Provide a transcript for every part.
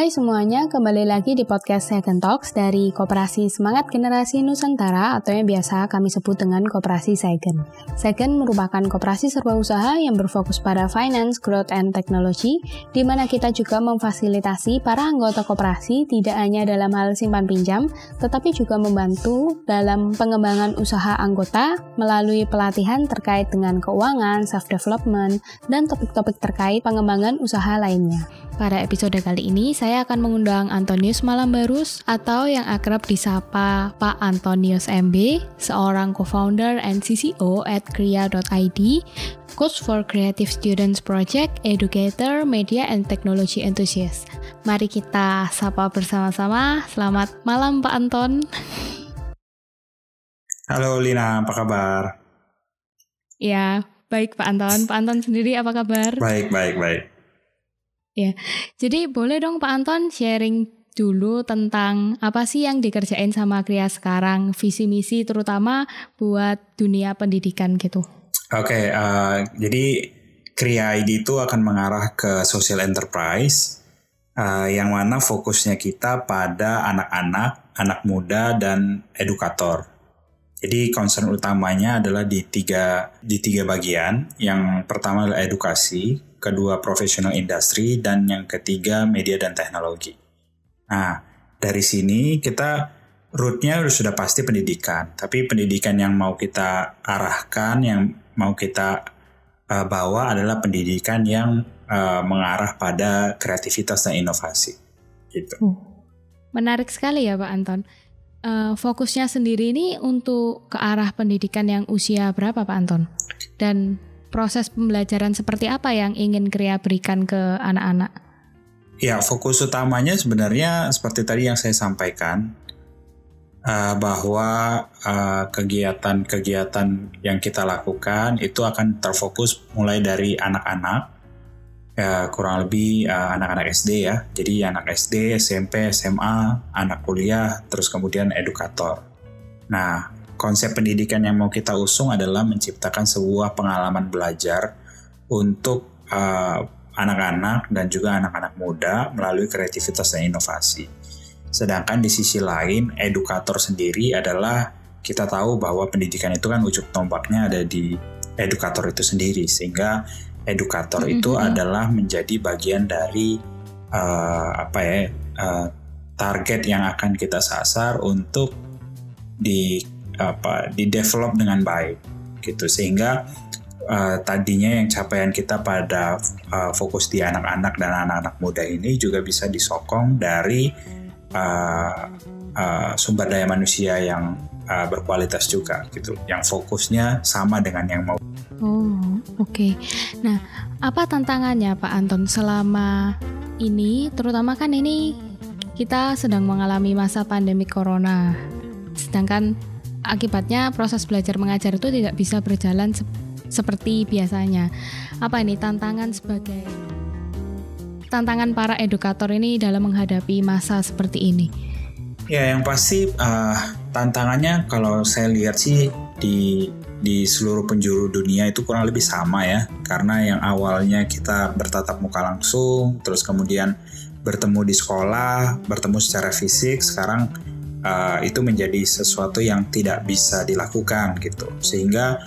Hai semuanya, kembali lagi di podcast Second Talks dari Koperasi Semangat Generasi Nusantara atau yang biasa kami sebut dengan Koperasi Second. Second merupakan koperasi serba usaha yang berfokus pada finance, growth, and technology, di mana kita juga memfasilitasi para anggota koperasi tidak hanya dalam hal simpan pinjam, tetapi juga membantu dalam pengembangan usaha anggota melalui pelatihan terkait dengan keuangan, self-development, dan topik-topik terkait pengembangan usaha lainnya. Pada episode kali ini, saya akan mengundang Antonius Malambarus atau yang akrab disapa Pak Antonius MB, seorang co-founder and CCO at Kria.id, coach for creative students project, educator, media, and technology enthusiast. Mari kita sapa bersama-sama. Selamat malam Pak Anton. Halo Lina, apa kabar? Ya, baik Pak Anton. Pak Anton sendiri apa kabar? Baik, baik, baik. Ya, jadi boleh dong Pak Anton sharing dulu tentang apa sih yang dikerjain sama Kria sekarang, visi misi terutama buat dunia pendidikan gitu. Oke, okay, uh, jadi Kria ID itu akan mengarah ke social enterprise uh, yang mana fokusnya kita pada anak-anak, anak muda dan edukator. Jadi concern utamanya adalah di tiga di tiga bagian. Yang pertama adalah edukasi, kedua profesional industri, dan yang ketiga media dan teknologi. Nah, dari sini kita rootnya sudah pasti pendidikan, tapi pendidikan yang mau kita arahkan, yang mau kita uh, bawa adalah pendidikan yang uh, mengarah pada kreativitas dan inovasi. Gitu. Uh, menarik sekali ya Pak Anton. Uh, fokusnya sendiri ini untuk ke arah pendidikan yang usia berapa Pak Anton? Dan proses pembelajaran seperti apa yang ingin Kria berikan ke anak-anak? Ya, fokus utamanya sebenarnya seperti tadi yang saya sampaikan uh, bahwa eh, kegiatan-kegiatan yang kita lakukan itu akan terfokus mulai dari anak-anak ya kurang lebih uh, anak-anak SD ya. Jadi anak SD, SMP, SMA, anak kuliah, terus kemudian edukator. Nah, konsep pendidikan yang mau kita usung adalah menciptakan sebuah pengalaman belajar untuk uh, anak-anak dan juga anak-anak muda melalui kreativitas dan inovasi. Sedangkan di sisi lain, edukator sendiri adalah kita tahu bahwa pendidikan itu kan ujung tombaknya ada di edukator itu sendiri, sehingga edukator mm-hmm. itu adalah menjadi bagian dari uh, apa ya uh, target yang akan kita sasar untuk di apa di develop dengan baik gitu sehingga uh, tadinya yang capaian kita pada uh, fokus di anak-anak dan anak-anak muda ini juga bisa disokong dari uh, uh, sumber daya manusia yang uh, berkualitas juga gitu yang fokusnya sama dengan yang mau Oh oke okay. nah apa tantangannya Pak Anton selama ini terutama kan ini kita sedang mengalami masa pandemi corona sedangkan akibatnya proses belajar mengajar itu tidak bisa berjalan se seperti biasanya. Apa ini tantangan sebagai tantangan para edukator ini dalam menghadapi masa seperti ini? Ya, yang pasti uh, tantangannya kalau saya lihat sih di di seluruh penjuru dunia itu kurang lebih sama ya. Karena yang awalnya kita bertatap muka langsung, terus kemudian bertemu di sekolah, bertemu secara fisik, sekarang uh, itu menjadi sesuatu yang tidak bisa dilakukan gitu sehingga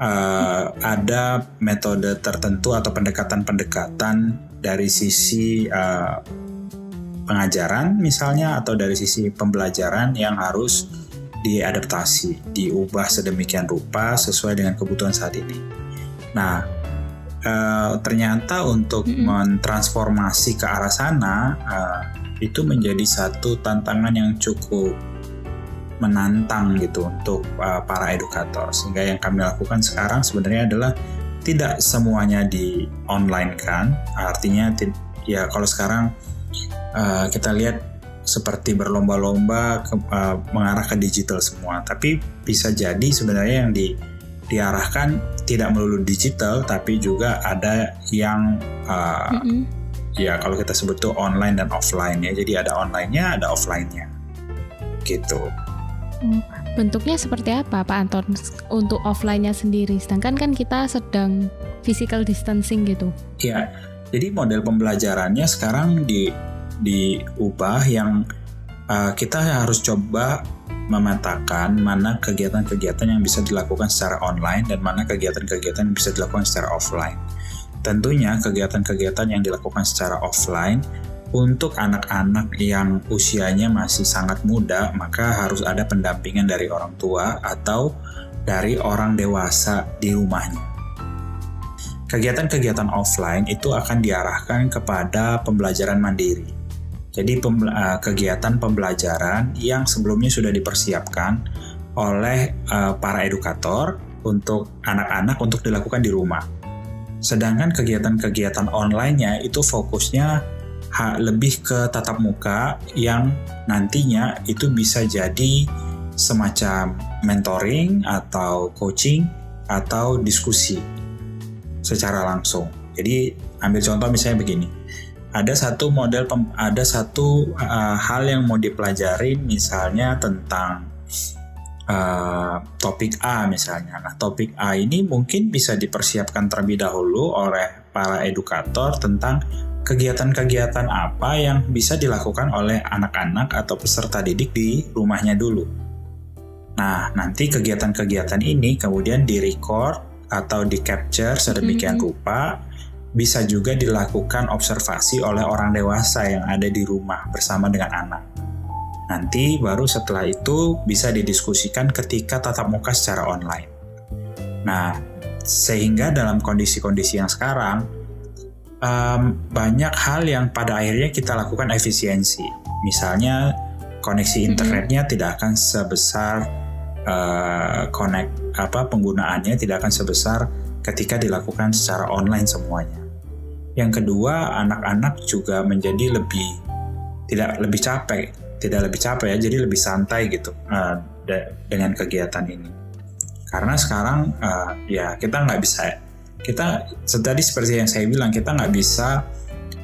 uh, ada metode tertentu atau pendekatan-pendekatan dari sisi uh, pengajaran misalnya atau dari sisi pembelajaran yang harus diadaptasi, diubah sedemikian rupa sesuai dengan kebutuhan saat ini. Nah, uh, ternyata untuk mm -hmm. mentransformasi ke arah sana uh, itu menjadi satu tantangan yang cukup menantang gitu untuk uh, para edukator sehingga yang kami lakukan sekarang sebenarnya adalah tidak semuanya di online kan artinya ya kalau sekarang uh, kita lihat seperti berlomba-lomba uh, mengarah ke digital semua tapi bisa jadi sebenarnya yang di diarahkan tidak melulu digital tapi juga ada yang uh, mm -hmm ya kalau kita sebut tuh online dan offline ya. Jadi ada online-nya, ada offline-nya. Gitu. Hmm, bentuknya seperti apa Pak Anton untuk offline-nya sendiri? Sedangkan kan kita sedang physical distancing gitu. Ya, jadi model pembelajarannya sekarang di diubah yang uh, kita harus coba memetakan mana kegiatan-kegiatan yang bisa dilakukan secara online dan mana kegiatan-kegiatan yang bisa dilakukan secara offline. Tentunya kegiatan-kegiatan yang dilakukan secara offline untuk anak-anak yang usianya masih sangat muda, maka harus ada pendampingan dari orang tua atau dari orang dewasa di rumahnya. Kegiatan-kegiatan offline itu akan diarahkan kepada pembelajaran mandiri. Jadi eh, kegiatan pembelajaran yang sebelumnya sudah dipersiapkan oleh uh, para edukator untuk anak-anak untuk dilakukan di rumah. Sedangkan kegiatan-kegiatan online-nya itu fokusnya lebih ke tatap muka yang nantinya itu bisa jadi semacam mentoring atau coaching atau diskusi secara langsung. Jadi ambil contoh misalnya begini. Ada satu model ada satu uh, hal yang mau dipelajari misalnya tentang uh, topik A misalnya. Nah, topik A ini mungkin bisa dipersiapkan terlebih dahulu oleh para edukator tentang kegiatan-kegiatan apa yang bisa dilakukan oleh anak-anak atau peserta didik di rumahnya dulu. Nah, nanti kegiatan-kegiatan ini kemudian di-record atau di-capture sedemikian mm -hmm. rupa bisa juga dilakukan observasi oleh orang dewasa yang ada di rumah bersama dengan anak. Nanti baru setelah itu bisa didiskusikan ketika tatap muka secara online. Nah, sehingga dalam kondisi-kondisi yang sekarang, um, banyak hal yang pada akhirnya kita lakukan efisiensi. Misalnya koneksi internetnya mm -hmm. tidak akan sebesar uh, connect apa penggunaannya tidak akan sebesar ketika dilakukan secara online semuanya. Yang kedua, anak-anak juga menjadi lebih tidak lebih capek, tidak lebih capek ya, jadi lebih santai gitu uh, de dengan kegiatan ini. Karena sekarang uh, ya kita nggak bisa kita tadi seperti yang saya bilang kita nggak bisa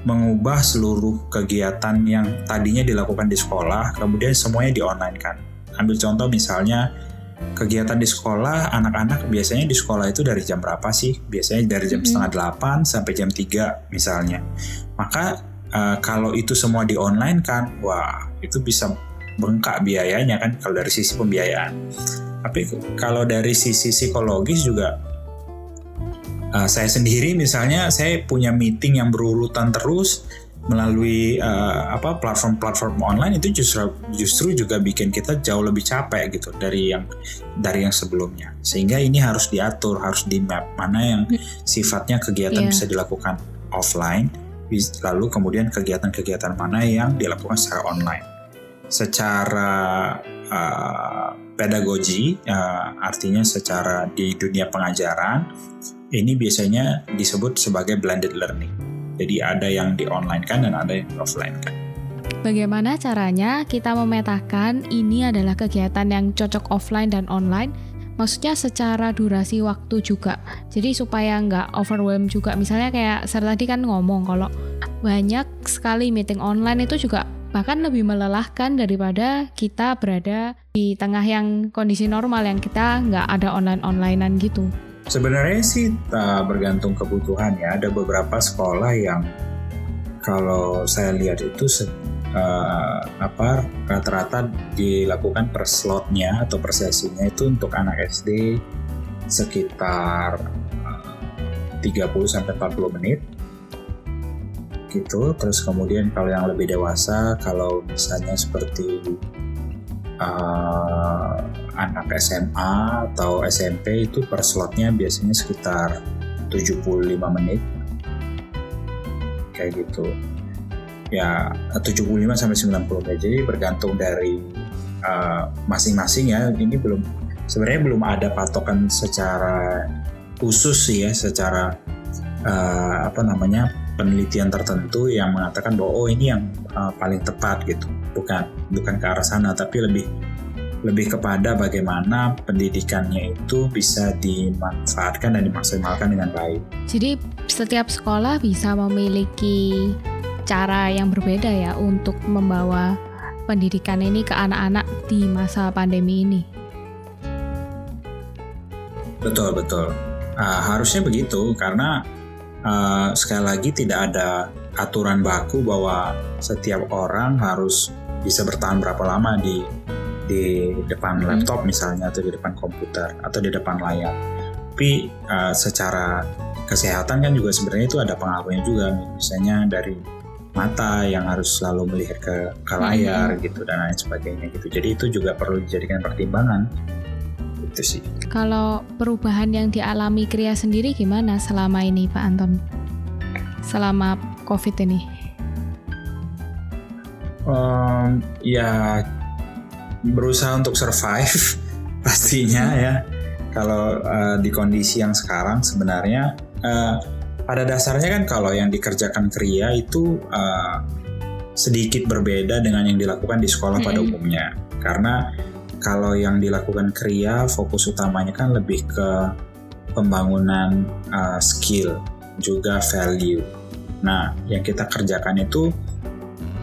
mengubah seluruh kegiatan yang tadinya dilakukan di sekolah kemudian semuanya di online kan ambil contoh misalnya kegiatan di sekolah anak-anak biasanya di sekolah itu dari jam berapa sih? Biasanya dari jam mm -hmm. setengah delapan sampai jam 3 misalnya. Maka uh, kalau itu semua di online kan wah itu bisa bengkak biayanya kan kalau dari sisi pembiayaan. Tapi kalau dari sisi psikologis juga uh, saya sendiri misalnya saya punya meeting yang berurutan terus melalui uh, apa platform-platform online itu justru justru juga bikin kita jauh lebih capek gitu dari yang dari yang sebelumnya sehingga ini harus diatur harus di map mana yang sifatnya kegiatan yeah. bisa dilakukan offline lalu kemudian kegiatan-kegiatan mana yang dilakukan secara online secara uh, pedagogi uh, artinya secara di dunia pengajaran ini biasanya disebut sebagai blended learning. Jadi ada yang di online kan dan ada yang di offline kan. Bagaimana caranya kita memetakan ini adalah kegiatan yang cocok offline dan online? Maksudnya secara durasi waktu juga. Jadi supaya nggak overwhelm juga. Misalnya kayak saya tadi kan ngomong kalau banyak sekali meeting online itu juga bahkan lebih melelahkan daripada kita berada di tengah yang kondisi normal yang kita nggak ada online-onlinean gitu. Sebenarnya sih tak bergantung kebutuhan ya. Ada beberapa sekolah yang kalau saya lihat itu uh, apa rata-rata dilakukan per slotnya atau per sesinya itu untuk anak SD sekitar eh, uh, 30 sampai 40 menit gitu. Terus kemudian kalau yang lebih dewasa kalau misalnya seperti uh, anak SMA atau SMP itu per slotnya biasanya sekitar 75 menit. Kayak gitu. Ya 75 sampai 90 menit. Jadi bergantung dari uh, masing-masing uh, ya. Ini belum sebenarnya belum ada patokan secara khusus sih ya secara uh, apa namanya penelitian tertentu yang mengatakan bahwa oh ini yang uh, paling tepat gitu. Bukan bukan ke arah sana tapi lebih lebih kepada bagaimana pendidikannya itu bisa dimanfaatkan dan dimaksimalkan dengan baik. Jadi setiap sekolah bisa memiliki cara yang berbeda ya untuk membawa pendidikan ini ke anak-anak di masa pandemi ini. Betul betul. Uh, harusnya begitu karena uh, sekali lagi tidak ada aturan baku bahwa setiap orang harus bisa bertahan berapa lama di di depan hmm. laptop misalnya atau di depan komputer atau di depan layar. Tapi uh, secara kesehatan kan juga sebenarnya itu ada pengaruhnya juga misalnya dari mata yang harus selalu melihat ke, ke layar hmm. gitu dan lain sebagainya gitu. Jadi itu juga perlu dijadikan pertimbangan itu sih. Kalau perubahan yang dialami Kria sendiri gimana selama ini Pak Anton? Selama COVID ini? Um, ya berusaha untuk survive pastinya ya. Kalau uh, di kondisi yang sekarang sebenarnya uh, pada dasarnya kan kalau yang dikerjakan Kria itu uh, sedikit berbeda dengan yang dilakukan di sekolah -hmm. pada umumnya karena kalau yang dilakukan Kria fokus utamanya kan lebih ke pembangunan uh, skill juga value. Nah, yang kita kerjakan itu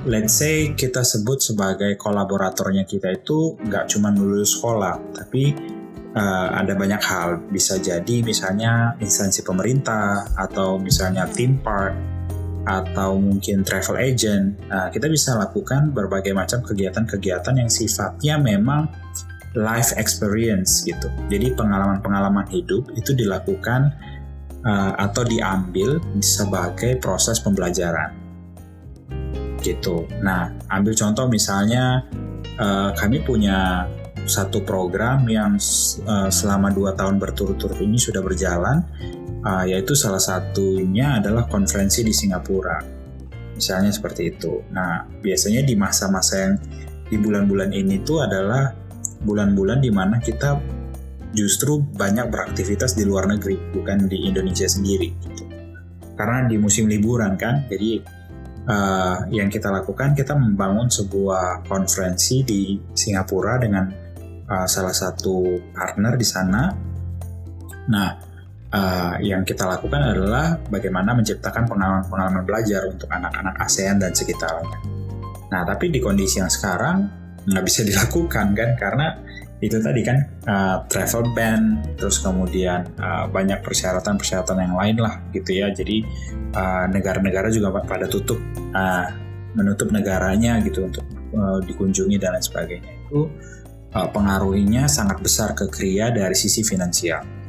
let's say kita sebut sebagai kolaboratornya kita itu nggak cuma lulus sekolah, tapi uh, ada banyak hal. Bisa jadi misalnya instansi pemerintah atau misalnya theme park atau mungkin travel agent, nah, kita bisa lakukan berbagai macam kegiatan-kegiatan yang sifatnya memang life experience gitu. Jadi pengalaman-pengalaman hidup itu dilakukan uh, atau diambil sebagai proses pembelajaran gitu. Nah, ambil contoh misalnya uh, kami punya satu program yang uh, selama dua tahun berturut-turut ini sudah berjalan uh, yaitu salah satunya adalah konferensi di Singapura. Misalnya seperti itu. Nah, biasanya di masa-masa yang di bulan-bulan ini tuh adalah bulan-bulan di mana kita justru banyak beraktivitas di luar negeri, bukan di Indonesia sendiri. Karena di musim liburan kan, jadi uh, yang kita lakukan kita membangun sebuah konferensi di Singapura dengan uh, salah satu partner di sana. Nah, uh, yang kita lakukan adalah bagaimana menciptakan pengalaman-pengalaman belajar untuk anak-anak ASEAN dan sekitarnya. Nah, tapi di kondisi yang sekarang nggak bisa dilakukan kan karena itu tadi kan uh, travel ban terus kemudian uh, banyak persyaratan-persyaratan yang lain lah gitu ya jadi negara-negara uh, juga pada tutup uh, menutup negaranya gitu untuk uh, dikunjungi dan lain sebagainya itu uh, pengaruhnya sangat besar ke kria dari sisi finansial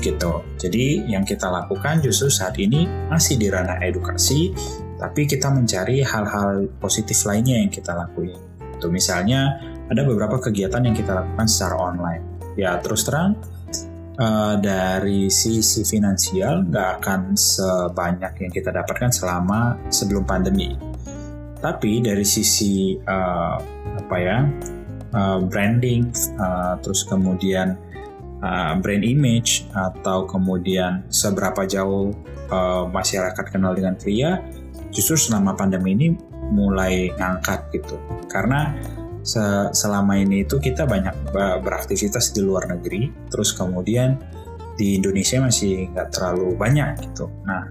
gitu. Jadi yang kita lakukan justru saat ini masih di ranah edukasi, tapi kita mencari hal-hal positif lainnya yang kita lakuin. Tuh misalnya ada beberapa kegiatan yang kita lakukan secara online. Ya terus terang uh, dari sisi finansial nggak akan sebanyak yang kita dapatkan selama sebelum pandemi. Tapi dari sisi uh, apa ya uh, branding, uh, terus kemudian uh, brand image atau kemudian seberapa jauh uh, masyarakat kenal dengan Kria justru selama pandemi ini mulai ngangkat gitu karena se selama ini itu kita banyak beraktivitas di luar negeri terus kemudian di Indonesia masih nggak terlalu banyak gitu nah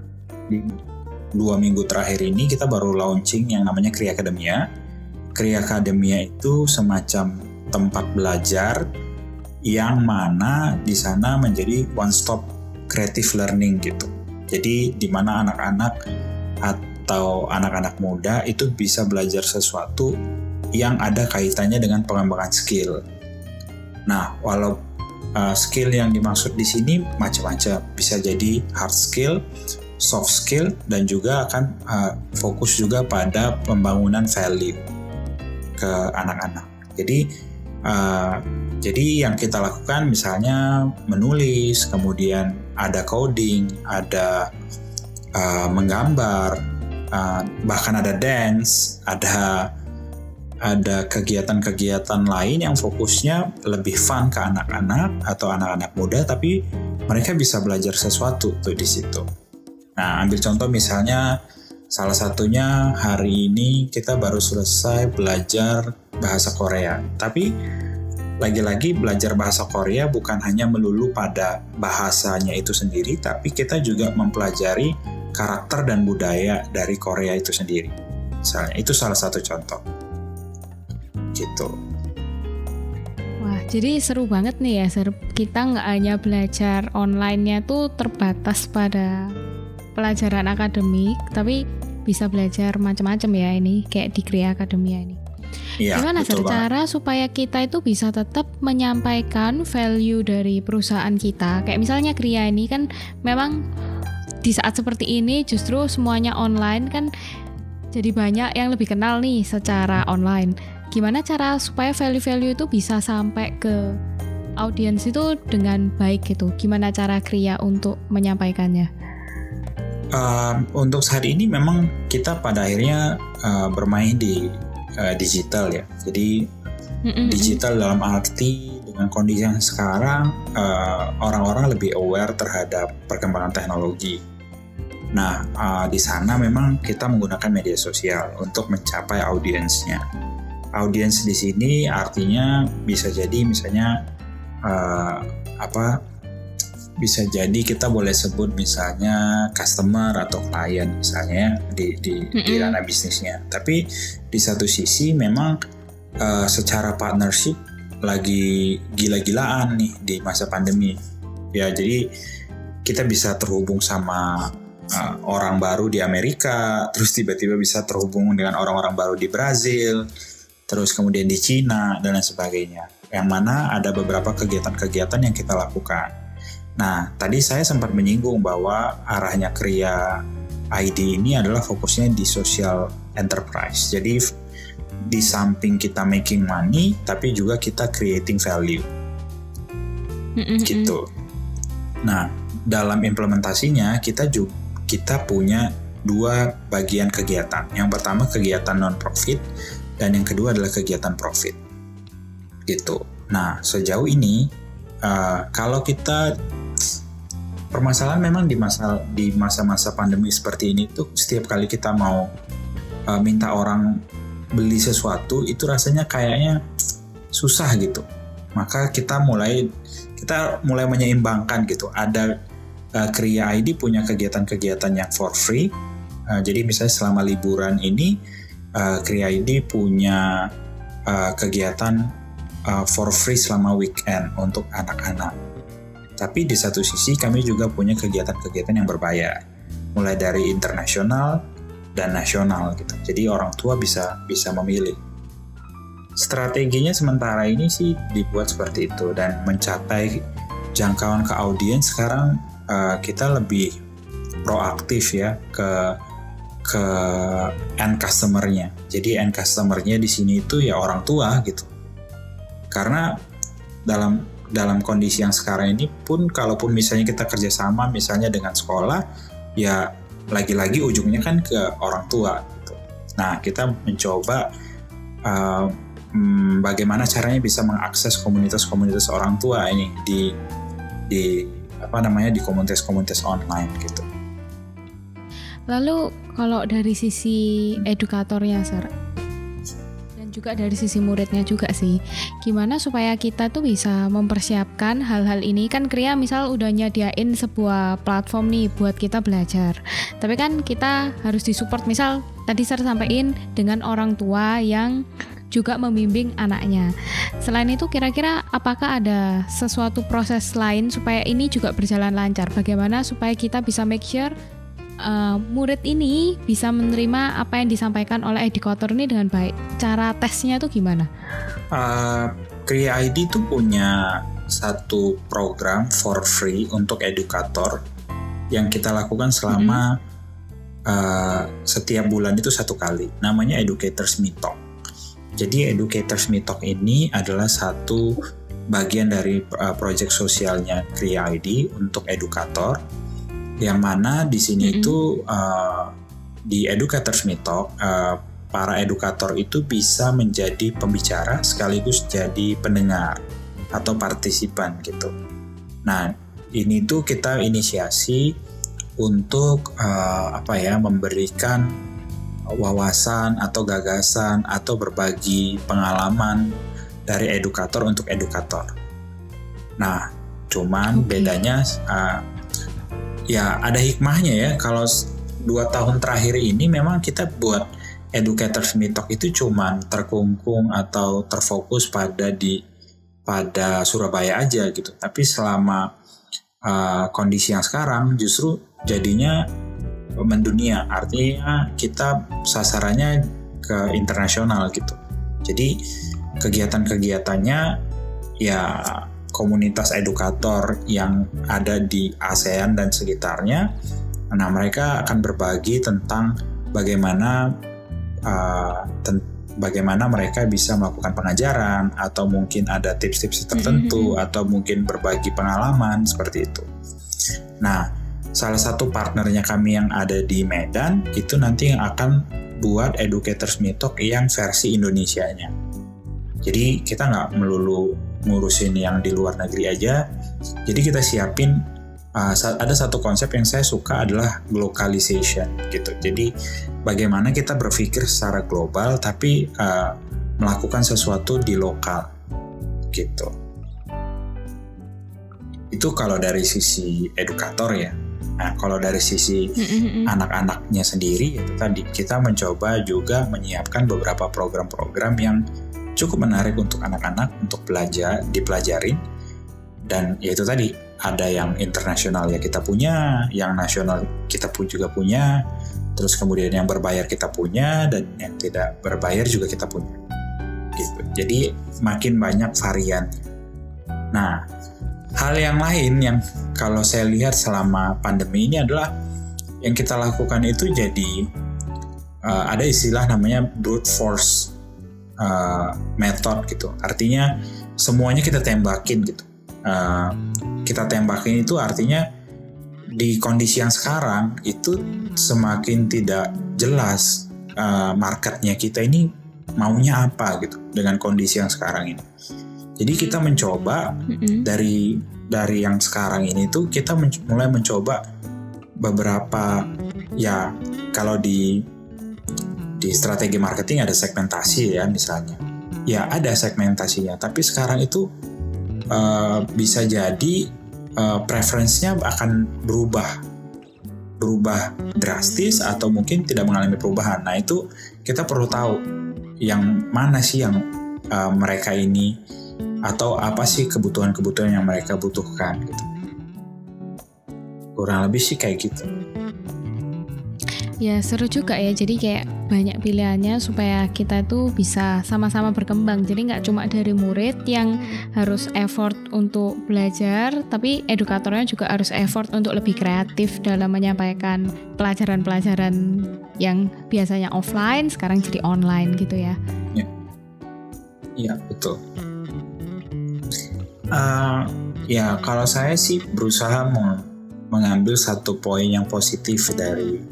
di dua minggu terakhir ini kita baru launching yang namanya Kria Akademia Kria Akademia itu semacam tempat belajar yang mana di sana menjadi one stop creative learning gitu. Jadi di mana anak-anak atau anak-anak muda itu bisa belajar sesuatu yang ada kaitannya dengan pengembangan skill. Nah, walau uh, skill yang dimaksud di sini macam-macam, bisa jadi hard skill, soft skill, dan juga akan uh, fokus juga pada pembangunan value ke anak-anak. Jadi uh, jadi yang kita lakukan misalnya menulis, kemudian ada coding, ada uh, menggambar, uh, bahkan ada dance, ada ada kegiatan-kegiatan lain yang fokusnya lebih fun ke anak-anak atau anak-anak muda, tapi mereka bisa belajar sesuatu tuh di situ. Nah, ambil contoh misalnya salah satunya hari ini kita baru selesai belajar bahasa Korea, tapi lagi-lagi belajar bahasa Korea bukan hanya melulu pada bahasanya itu sendiri, tapi kita juga mempelajari karakter dan budaya dari Korea itu sendiri. Misalnya, itu salah satu contoh. Gitu. Wah, jadi seru banget nih ya, seru. Kita nggak hanya belajar online-nya tuh terbatas pada pelajaran akademik, tapi bisa belajar macam-macam ya ini kayak di Kria Akademia ini. Ya, Gimana sih cara supaya kita itu bisa tetap menyampaikan value dari perusahaan kita? Kayak misalnya Kria ini kan memang di saat seperti ini justru semuanya online kan jadi banyak yang lebih kenal nih secara online. Gimana cara supaya value-value itu bisa sampai ke audiens itu dengan baik gitu? Gimana cara Kria untuk menyampaikannya? Uh, untuk saat ini memang kita pada akhirnya uh, bermain di uh, digital ya. Jadi mm-hmm. digital dalam arti dengan kondisi yang sekarang orang-orang uh, lebih aware terhadap perkembangan teknologi. Nah, uh, di sana memang kita menggunakan media sosial untuk mencapai audiensnya. Audiens di sini artinya bisa jadi misalnya uh, apa bisa jadi kita boleh sebut misalnya customer atau klien misalnya di di, mm -hmm. di ranah bisnisnya. Tapi di satu sisi memang uh, secara partnership lagi gila-gilaan nih di masa pandemi. Ya jadi kita bisa terhubung sama uh, orang baru di Amerika, terus tiba-tiba bisa terhubung dengan orang-orang baru di Brazil, terus kemudian di Cina dan lain sebagainya yang mana ada beberapa kegiatan-kegiatan yang kita lakukan. Nah, tadi saya sempat menyinggung bahwa arahnya Kria ID ini adalah fokusnya di social enterprise. Jadi di samping kita making money, tapi juga kita creating value. Gitu. Nah, dalam implementasinya kita juga kita punya dua bagian kegiatan. Yang pertama kegiatan non profit dan yang kedua adalah kegiatan profit gitu. Nah sejauh ini uh, kalau kita permasalahan memang di masa di masa-masa pandemi seperti ini tuh setiap kali kita mau uh, minta orang beli sesuatu itu rasanya kayaknya susah gitu. Maka kita mulai kita mulai menyeimbangkan gitu. Ada uh, Kriya ID punya kegiatan-kegiatan yang for free. Uh, jadi misalnya selama liburan ini uh, Kriya ID punya uh, kegiatan uh, for free selama weekend untuk anak-anak. Tapi di satu sisi kami juga punya kegiatan-kegiatan yang berbayar, mulai dari internasional dan nasional gitu. Jadi orang tua bisa bisa memilih. Strateginya sementara ini sih dibuat seperti itu dan mencapai jangkauan ke audiens sekarang uh, kita lebih proaktif ya ke ke end customernya. Jadi end customernya di sini itu ya orang tua gitu karena dalam dalam kondisi yang sekarang ini pun kalaupun misalnya kita kerjasama misalnya dengan sekolah ya lagi-lagi ujungnya kan ke orang tua gitu. Nah kita mencoba uh, bagaimana caranya bisa mengakses komunitas-komunitas orang tua ini di di apa namanya di komunitas-komunitas online gitu. Lalu kalau dari sisi edukatornya, Sir, juga dari sisi muridnya juga sih. Gimana supaya kita tuh bisa mempersiapkan hal-hal ini kan Kria misal udah nyediain sebuah platform nih buat kita belajar. Tapi kan kita harus disupport misal tadi saya sampaikan dengan orang tua yang juga membimbing anaknya. Selain itu kira-kira apakah ada sesuatu proses lain supaya ini juga berjalan lancar? Bagaimana supaya kita bisa make sure uh, murid ini bisa menerima apa yang disampaikan oleh edukator ini dengan baik. Cara tesnya tuh gimana? Uh, ID tuh punya satu program for free untuk edukator yang kita lakukan selama hmm. uh, setiap bulan itu satu kali. Namanya Educators Meet Talk. Jadi Educators Meet Talk ini adalah satu bagian dari uh, project sosialnya Kria ID untuk edukator yang mana di sini mm-hmm. itu uh, di Educators Meet Talk uh, para edukator itu bisa menjadi pembicara sekaligus jadi pendengar atau partisipan gitu. Nah ini tuh kita inisiasi untuk uh, apa ya memberikan wawasan atau gagasan atau berbagi pengalaman dari edukator untuk edukator. Nah, cuman okay. bedanya uh, ya ada hikmahnya ya. Kalau dua tahun terakhir ini memang kita buat educators meet talk itu cuman terkungkung atau terfokus pada di pada Surabaya aja gitu. Tapi selama uh, kondisi yang sekarang justru jadinya mendunia. Artinya kita sasarannya ke internasional gitu. Jadi kegiatan-kegiatannya ya komunitas edukator yang ada di ASEAN dan sekitarnya nah mereka akan berbagi tentang bagaimana uh, bagaimana mereka bisa melakukan pengajaran atau mungkin ada tips-tips tertentu mm-hmm. atau mungkin berbagi pengalaman seperti itu. Nah, salah satu partnernya kami yang ada di Medan itu nanti yang akan buat Educators Meetup yang versi Indonesianya. Jadi kita nggak melulu ngurusin yang di luar negeri aja. Jadi kita siapin uh, ada satu konsep yang saya suka adalah localization gitu. Jadi bagaimana kita berpikir secara global tapi uh, melakukan sesuatu di lokal gitu. Itu kalau dari sisi edukator ya. Nah, kalau dari sisi anak-anaknya sendiri itu tadi kita mencoba juga menyiapkan beberapa program-program yang cukup menarik untuk anak-anak untuk belajar dipelajarin dan yaitu tadi ada yang internasional ya kita punya, yang nasional kita pun juga punya, terus kemudian yang berbayar kita punya dan yang tidak berbayar juga kita punya. Gitu. Jadi makin banyak varian. Nah, hal yang lain yang kalau saya lihat selama pandemi ini adalah yang kita lakukan itu jadi uh, ada istilah namanya brute force uh, method gitu. Artinya semuanya kita tembakin gitu. Uh, kita tembakin itu artinya di kondisi yang sekarang itu semakin tidak jelas uh, marketnya kita ini maunya apa gitu dengan kondisi yang sekarang ini. Jadi kita mencoba mm-hmm. dari dari yang sekarang ini tuh kita men- mulai mencoba beberapa ya kalau di di strategi marketing ada segmentasi ya misalnya. Ya ada segmentasinya, tapi sekarang itu uh, bisa jadi uh, preferensinya akan berubah berubah drastis atau mungkin tidak mengalami perubahan. Nah itu kita perlu tahu yang mana sih yang uh, mereka ini atau apa sih kebutuhan-kebutuhan yang mereka butuhkan gitu. Kurang lebih sih kayak gitu. Ya seru juga ya, jadi kayak banyak pilihannya supaya kita itu bisa sama-sama berkembang. Jadi nggak cuma dari murid yang harus effort untuk belajar, tapi edukatornya juga harus effort untuk lebih kreatif dalam menyampaikan pelajaran-pelajaran yang biasanya offline sekarang jadi online gitu ya. Iya, ya, betul. Uh, ya kalau saya sih berusaha mengambil satu poin yang positif dari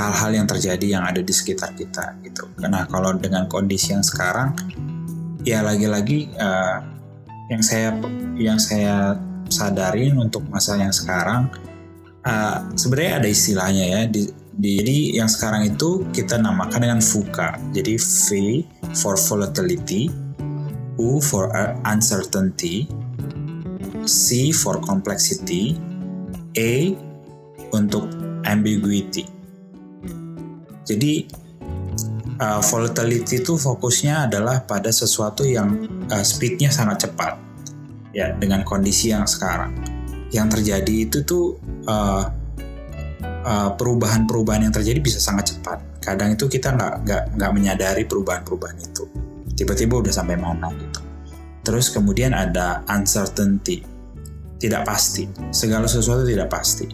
hal-hal yang terjadi yang ada di sekitar kita gitu. Karena kalau dengan kondisi yang sekarang, ya lagi-lagi uh, yang saya yang saya sadarin untuk masa yang sekarang, uh, sebenarnya ada istilahnya ya. Di, di, jadi yang sekarang itu kita namakan dengan VUCA. Jadi V for volatility, U for uncertainty, C for complexity, A untuk ambiguity. Jadi uh, volatility itu fokusnya adalah pada sesuatu yang uh, speednya sangat cepat ya dengan kondisi yang sekarang. Yang terjadi itu tuh uh, uh, perubahan-perubahan yang terjadi bisa sangat cepat. Kadang itu kita nggak nggak nggak menyadari perubahan-perubahan itu. Tiba-tiba udah sampai mana gitu. Terus kemudian ada uncertainty, tidak pasti. Segala sesuatu tidak pasti.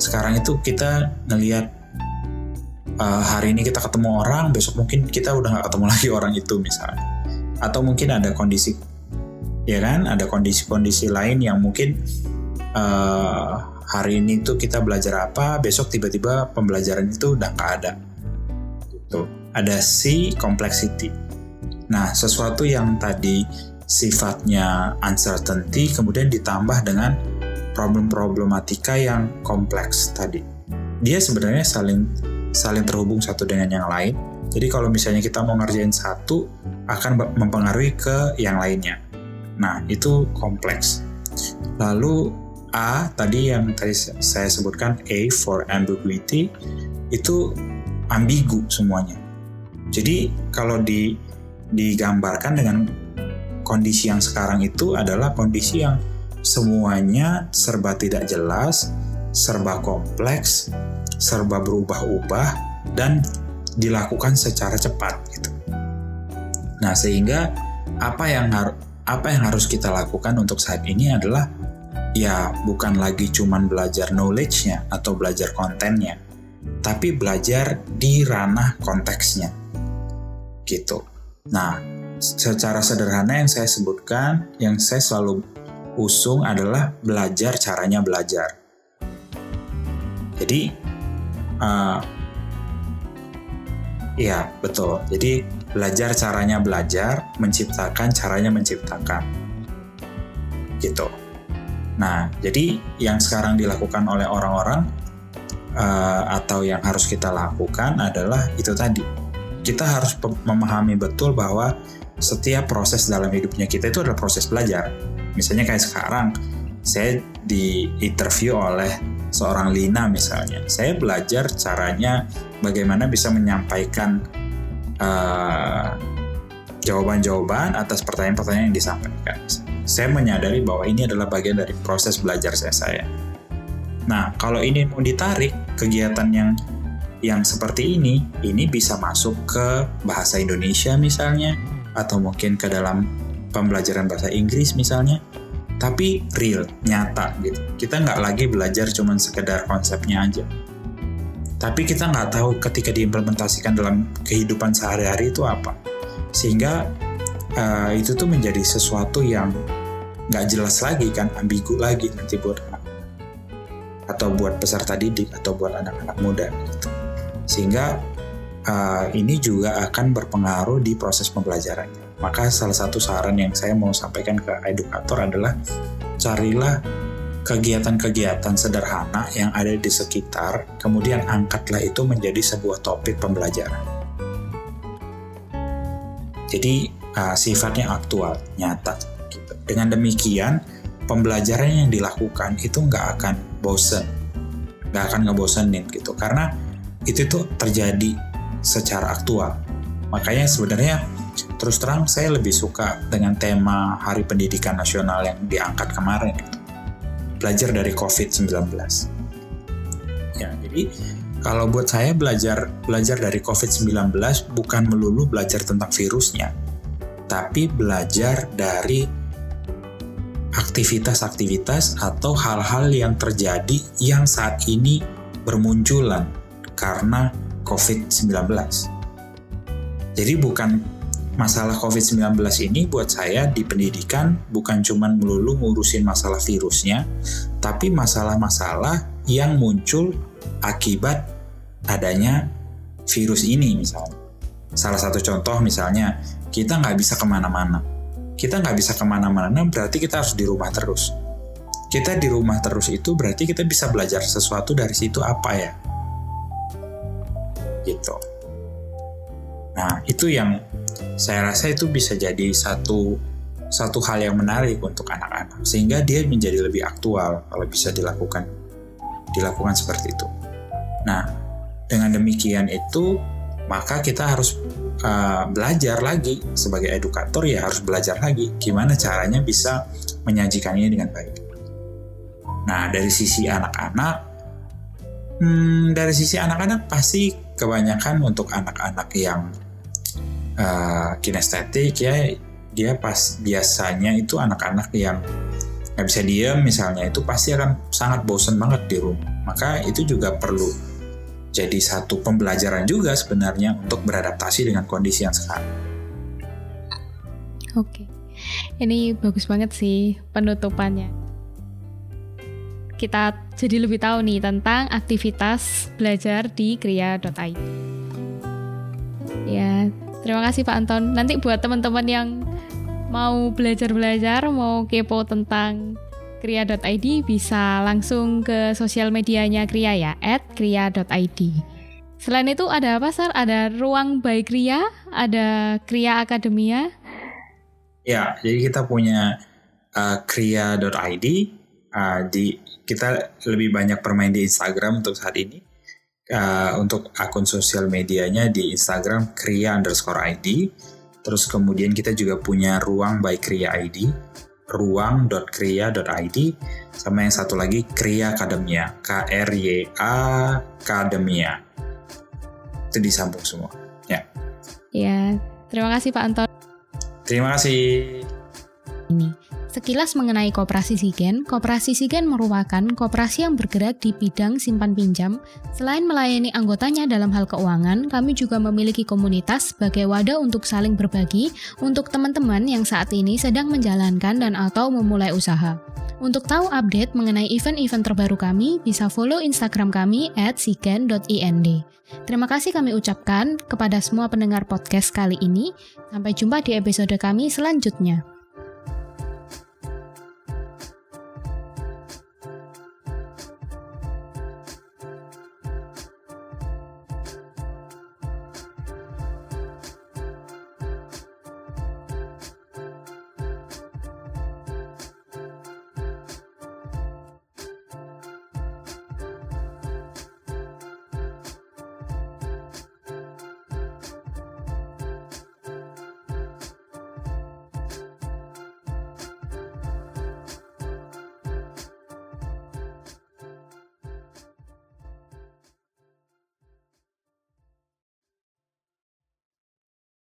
Sekarang itu kita ngelihat uh, hari ini kita ketemu orang, besok mungkin kita udah nggak ketemu lagi orang itu misalnya. Atau mungkin ada kondisi, ya kan, ada kondisi-kondisi lain yang mungkin uh, hari ini tuh kita belajar apa, besok tiba-tiba pembelajaran itu udah nggak ada. Gitu. Ada C complexity. Nah, sesuatu yang tadi sifatnya uncertainty kemudian ditambah dengan problem-problematika yang kompleks tadi. Dia sebenarnya saling saling terhubung satu dengan yang lain. Jadi kalau misalnya kita mau ngerjain satu, akan mempengaruhi ke yang lainnya. Nah, itu kompleks. Lalu A tadi yang tadi saya sebutkan A for ambiguity itu ambigu semuanya. Jadi kalau di digambarkan dengan kondisi yang sekarang itu adalah kondisi yang semuanya serba tidak jelas, serba kompleks, serba berubah-ubah dan dilakukan secara cepat gitu. Nah, sehingga apa yang apa yang harus kita lakukan untuk saat ini adalah ya bukan lagi cuman belajar knowledge-nya atau belajar kontennya, tapi belajar di ranah konteksnya. Gitu. Nah, secara sederhana yang saya sebutkan, yang saya selalu usung adalah belajar caranya belajar. Jadi, uh, ya betul. Jadi belajar caranya belajar, menciptakan caranya menciptakan. Gitu. Nah, jadi yang sekarang dilakukan oleh orang-orang uh, atau yang harus kita lakukan adalah itu tadi. Kita harus memahami betul bahwa setiap proses dalam hidupnya kita itu adalah proses belajar. Misalnya kayak sekarang, saya di interview oleh seorang Lina misalnya. Saya belajar caranya bagaimana bisa menyampaikan uh, jawaban-jawaban atas pertanyaan-pertanyaan yang disampaikan. Saya menyadari bahwa ini adalah bagian dari proses belajar saya. saya. Nah, kalau ini mau ditarik kegiatan yang yang seperti ini, ini bisa masuk ke bahasa Indonesia misalnya, atau mungkin ke dalam pembelajaran bahasa Inggris misalnya, tapi real, nyata gitu. Kita nggak lagi belajar cuman sekedar konsepnya aja tapi kita nggak tahu ketika diimplementasikan dalam kehidupan sehari-hari itu apa sehingga uh, itu tuh menjadi sesuatu yang nggak jelas lagi kan ambigu lagi nanti buat anak atau buat peserta didik atau buat anak-anak muda gitu. sehingga uh, ini juga akan berpengaruh di proses pembelajarannya maka salah satu saran yang saya mau sampaikan ke edukator adalah carilah kegiatan-kegiatan sederhana yang ada di sekitar, kemudian angkatlah itu menjadi sebuah topik pembelajaran. Jadi uh, sifatnya aktual, nyata. Gitu. Dengan demikian, pembelajaran yang dilakukan itu nggak akan bosen, nggak akan ngebosenin gitu, karena itu tuh terjadi secara aktual. Makanya sebenarnya terus terang saya lebih suka dengan tema Hari Pendidikan Nasional yang diangkat kemarin belajar dari COVID-19. Ya, jadi kalau buat saya belajar belajar dari COVID-19 bukan melulu belajar tentang virusnya, tapi belajar dari aktivitas-aktivitas atau hal-hal yang terjadi yang saat ini bermunculan karena COVID-19. Jadi bukan masalah COVID-19 ini buat saya di pendidikan bukan cuma melulu ngurusin masalah virusnya, tapi masalah-masalah yang muncul akibat adanya virus ini misalnya. Salah satu contoh misalnya, kita nggak bisa ke mana-mana. Kita nggak bisa ke mana-mana berarti kita harus di rumah terus. Kita di rumah terus itu berarti kita bisa belajar sesuatu dari situ apa ya? Gitu. Nah, itu yang saya rasa itu bisa jadi satu satu hal yang menarik untuk anak-anak sehingga dia menjadi lebih aktual kalau bisa dilakukan dilakukan seperti itu. Nah, dengan demikian itu maka kita harus uh, belajar lagi sebagai edukator ya harus belajar lagi gimana caranya bisa menyajikannya dengan baik. Nah, dari sisi anak-anak hmm, dari sisi anak-anak pasti kebanyakan untuk anak-anak yang uh, kinestetik ya dia pas biasanya itu anak-anak yang nggak bisa diem misalnya itu pasti akan sangat bosen banget di rumah maka itu juga perlu jadi satu pembelajaran juga sebenarnya untuk beradaptasi dengan kondisi yang sekarang. Oke, ini bagus banget sih penutupannya. Kita jadi lebih tahu nih tentang aktivitas belajar di kriya.id. Ya, Terima kasih Pak Anton. Nanti buat teman-teman yang mau belajar-belajar, mau kepo tentang kriya.id bisa langsung ke sosial medianya Kriya ya, at kriya.id. Selain itu ada apa, Sar? Ada ruang by Kriya, ada Kriya Akademia. Ya, jadi kita punya uh, kriya.id. Uh, di kita lebih banyak bermain di Instagram untuk saat ini uh, untuk akun sosial medianya di Instagram Kria underscore ID. Terus kemudian kita juga punya ruang by Kria ID. ruang.kria.id sama yang satu lagi Kria Akademia K R Y A Akademia itu disambung semua. Ya. Ya terima kasih Pak Anton. Terima kasih. Ini Sekilas mengenai Koperasi Sigen, Koperasi Sigen merupakan koperasi yang bergerak di bidang simpan pinjam. Selain melayani anggotanya dalam hal keuangan, kami juga memiliki komunitas sebagai wadah untuk saling berbagi untuk teman-teman yang saat ini sedang menjalankan dan atau memulai usaha. Untuk tahu update mengenai event-event terbaru kami, bisa follow Instagram kami at sigen.ind. Terima kasih kami ucapkan kepada semua pendengar podcast kali ini. Sampai jumpa di episode kami selanjutnya.